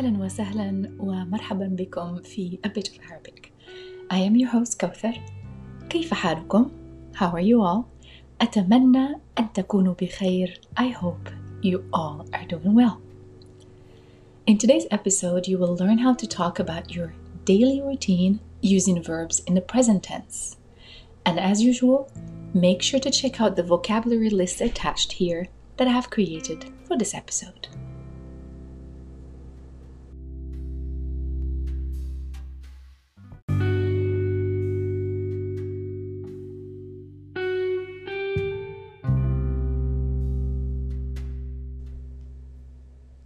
أهلا وسهلا ومرحبا بكم في A Bit of Arabic. I am your host كوثر. كيف حالكم؟ How are you all? أتمنى أن تكونوا بخير. I hope you all are doing well. In today's episode, you will learn how to talk about your daily routine using verbs in the present tense. And as usual, make sure to check out the vocabulary list attached here that I have created for this episode.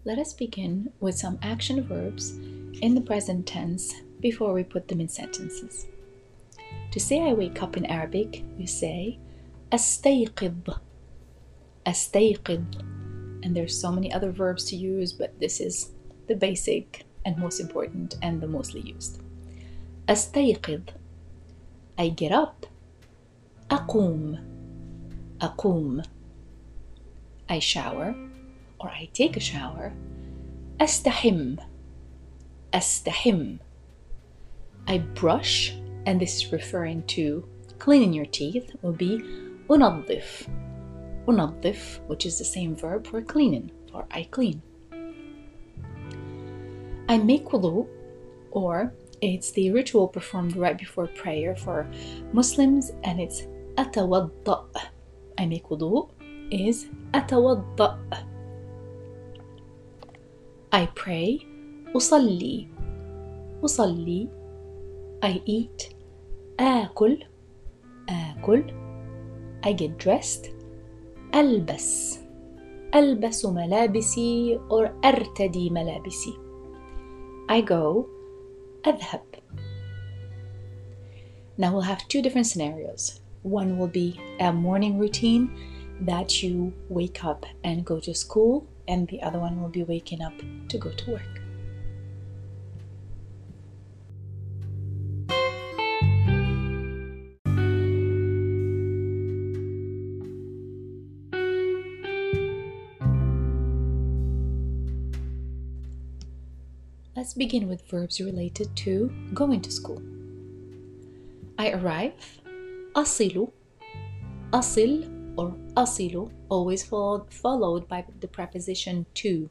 Let us begin with some action verbs in the present tense before we put them in sentences. To say I wake up in Arabic, you say أستيقظ أستيقظ and there's so many other verbs to use, but this is the basic and most important and the mostly used. أستيقظ I get up أقوم أقوم I shower or I take a shower أستحم أستحم I brush and this is referring to cleaning your teeth will be أنظف أنظف which is the same verb for cleaning or I clean I make wudu or it's the ritual performed right before prayer for Muslims and it's أتوضأ I make wudu is أتوضأ I pray أصلي أصلي I eat آكل آكل I get dressed ألبس ألبس ملابسي or أرتدي ملابسي I go أذهب Now we'll have two different scenarios. One will be a morning routine that you wake up and go to school, and the other one will be waking up to go to work. Let's begin with verbs related to going to school. I arrive, أصل, أصل or أصل, always followed, followed by the preposition to,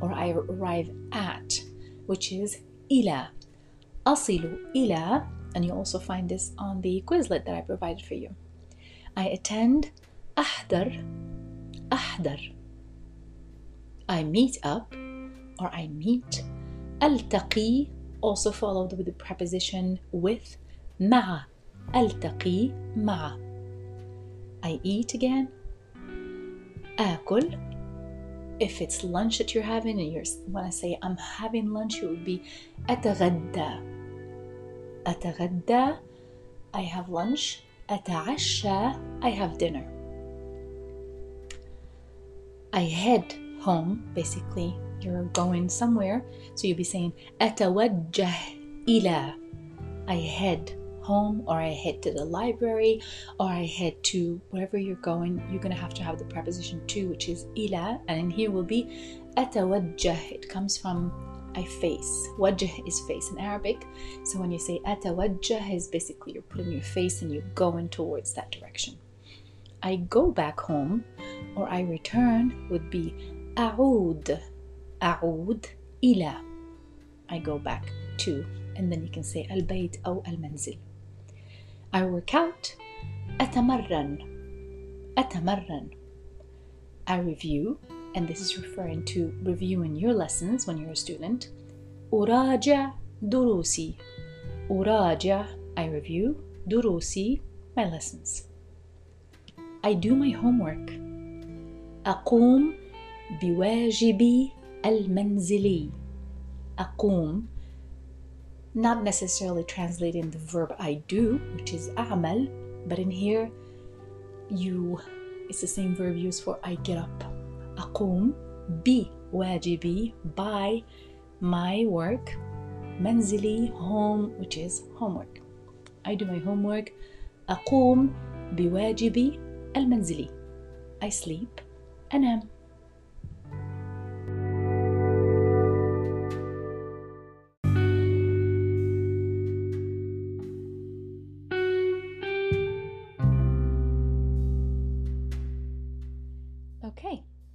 or I arrive at, which is إلى. أصل إلى, and you also find this on the Quizlet that I provided for you. I attend أحضر, أحضر. I meet up, or I meet ألتقي also followed with the preposition with مع ألتقي مع I eat again آكل if it's lunch that you're having and you're when I say I'm having lunch it would be أتغدى أتغدى I have lunch أتعشى I have dinner I head home basically you're going somewhere so you'll be saying أتوجه إلى I head home or I head to the library or I head to wherever you're going, you're going to have to have the preposition to, which is ila, and here will be atawajjah. It comes from I face. Wajah is face in Arabic. So when you say atawajjah is basically you're putting your face and you're going towards that direction. I go back home or I return would be a'ud. A'ud ila. I go back to and then you can say al bayt or al manzil. I work out أتمرن أتمرن I review and this is referring to reviewing your lessons when you're a student أراجع دروسي أراجع I review دروسي my lessons I do my homework أقوم بواجبي المنزلي أقوم not necessarily translating the verb I do which is أعمل but in here you it's the same verb used for I get up أقوم بواجبي by my work منزلي home which is homework I do my homework أقوم بواجبي المنزلي I sleep أنام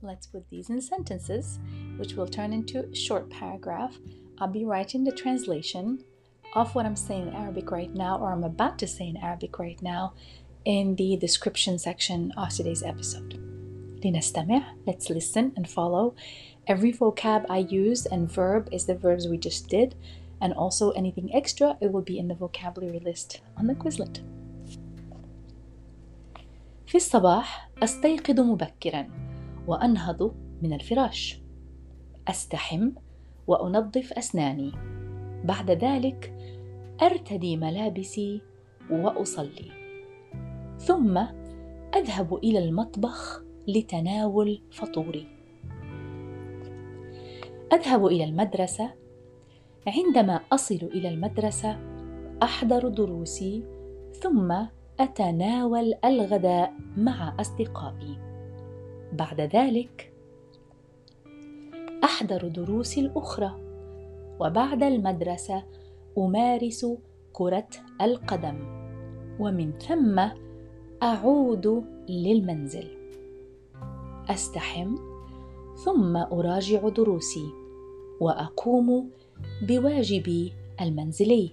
let's put these in sentences, which will turn into a short paragraph. I'll be writing the translation of what I'm saying in Arabic right now, or I'm about to say in Arabic right now, in the description section of today's episode. لنستمع, let's listen and follow. Every vocab I use and verb is the verbs we just did, and also anything extra, it will be in the vocabulary list on the Quizlet. في الصباح أستيقظ مبكرا وأنهض من الفراش. أستحم وأنظف أسناني. بعد ذلك أرتدي ملابسي وأصلي. ثم أذهب إلى المطبخ لتناول فطوري. أذهب إلى المدرسة. عندما أصل إلى المدرسة أحضر دروسي ثم أتناول الغداء مع أصدقائي. بعد ذلك أحضر دروسي الأخرى وبعد المدرسة أمارس كرة القدم ومن ثم أعود للمنزل. أستحم ثم أراجع دروسي وأقوم بواجبي المنزلي.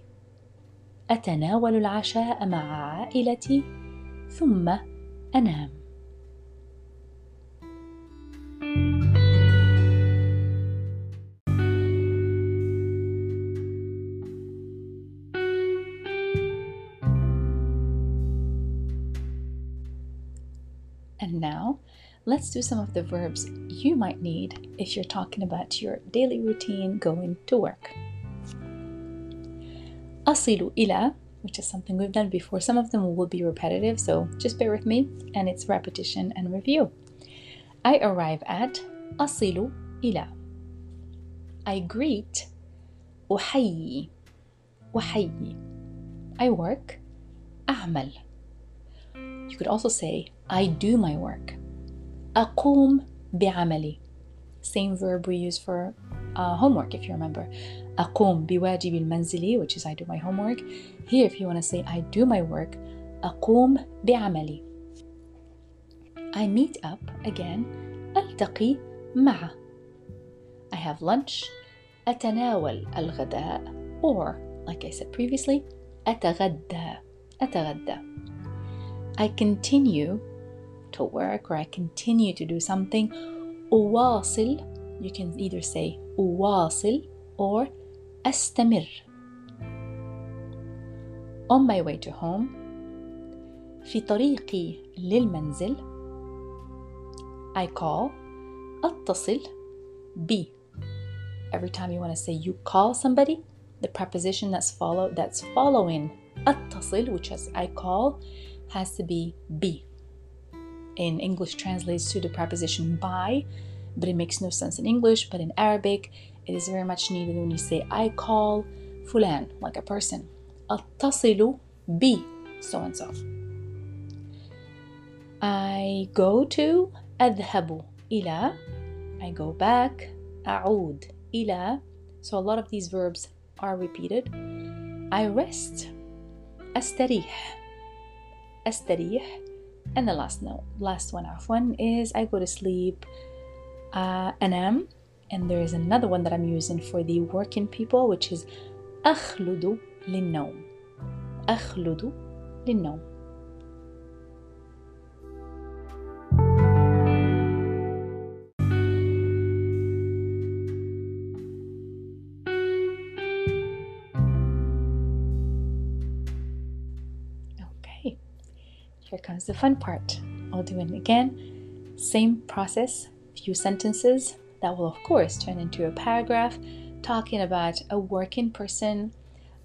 أتناول العشاء مع عائلتي ثم أنام. And now, let's do some of the verbs you might need if you're talking about your daily routine going to work. أصل إلى which is something we've done before. Some of them will be repetitive, so just bear with me and it's repetition and review. I arrive at أصل إلى I greet أحيي أحيي I work أعمل You could also say I do my work أقوم بعملي Same verb we use for uh, homework if you remember أقوم بواجبي المنزلي which is I do my homework here if you want to say I do my work أقوم بعملي I meet up again ألتقي مع I have lunch أتناول الغداء or like I said previously أتغدى أتغدى I continue to work or I continue to do something أواصل you can either say أواصل or أستمر On my way to home في طريقي للمنزل I call أتصل ب Every time you want to say you call somebody the preposition that's follow that's following أتصل which is I call has to be be in English translates to the preposition by but it makes no sense in English but in Arabic it is very much needed when you say I call fulan like a person أتصل ب so and so I go to أذهب إلى I go back أعود إلى so a lot of these verbs are repeated I rest أستريح أستريح and the last note last one one is I go to sleep uh, أنام and there is another one that I'm using for the working people which is أخلد للنوم أخلد للنوم here comes the fun part. I'll do it again. Same process, few sentences that will, of course, turn into a paragraph talking about a working person,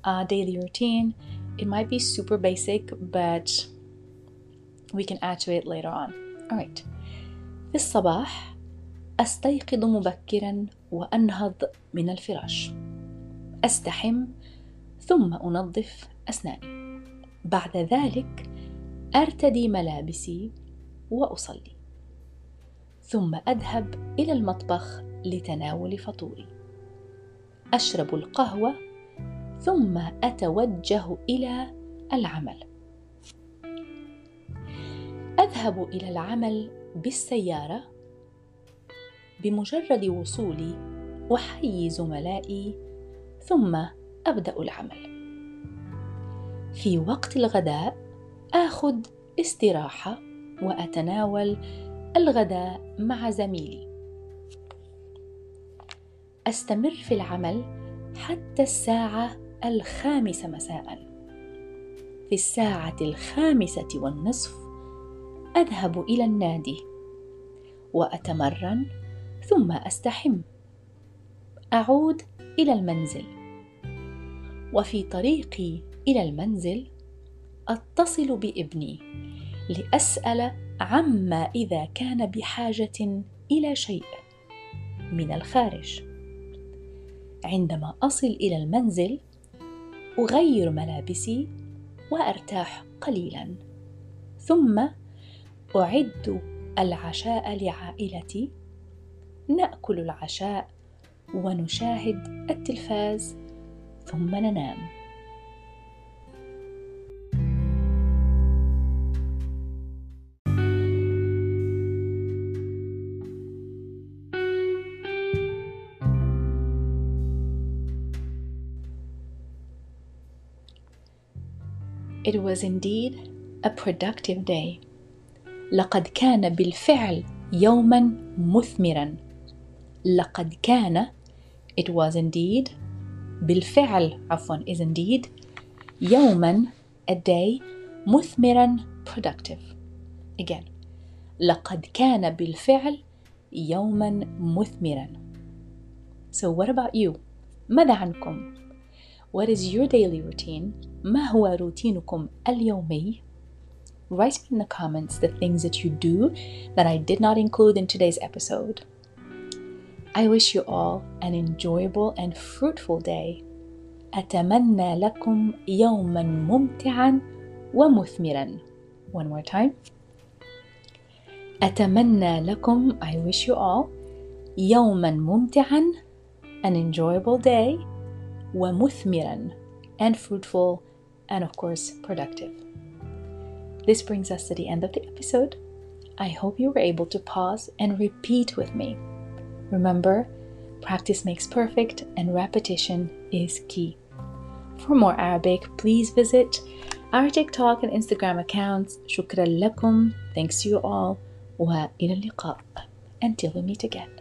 uh, daily routine. It might be super basic, but we can add to it later on. All right. في الصباح أستيقظ مبكرا وأنهض من الفراش. أستحم ثم أنظف أسناني. بعد ذلك أرتدي ملابسي وأصلي ثم أذهب إلى المطبخ لتناول فطوري. أشرب القهوة ثم أتوجه إلى العمل. أذهب إلى العمل بالسيارة بمجرد وصولي احيي زملائي ثم أبدأ العمل. في وقت الغداء آخذ استراحة وأتناول الغداء مع زميلي. أستمر في العمل حتى الساعة الخامسة مساء. في الساعة الخامسة والنصف أذهب إلى النادي وأتمرن ثم أستحم. أعود إلى المنزل. وفي طريقي إلى المنزل أتصل بابني لأسأل عما إذا كان بحاجة إلى شيء من الخارج. عندما أصل إلى المنزل أغير ملابسي وأرتاح قليلا ثم أعد العشاء لعائلتي. نأكل العشاء ونشاهد التلفاز ثم ننام. It was indeed a productive day. لقد كان بالفعل يوما مثمرا. لقد كان it was indeed بالفعل عفوا is indeed يوما a day مثمرا productive. Again. لقد كان بالفعل يوما مثمرا. So what about you? ماذا عنكم؟ What is your daily routine? ما هو روتينكم اليومي? Write me in the comments the things that you do that I did not include in today's episode. I wish you all an enjoyable and fruitful day. أتمنى لكم يوما ممتعا ومثمرا. One more time. أتمنى لكم I wish you all يوما ممتعا an enjoyable day ومثمرا and fruitful and, of course, productive. This brings us to the end of the episode. I hope you were able to pause and repeat with me. Remember, practice makes perfect and repetition is key. For more Arabic, please visit our TikTok and Instagram accounts. Shukran lakum. Thanks to you all. وإلى اللقاء. Until we meet again.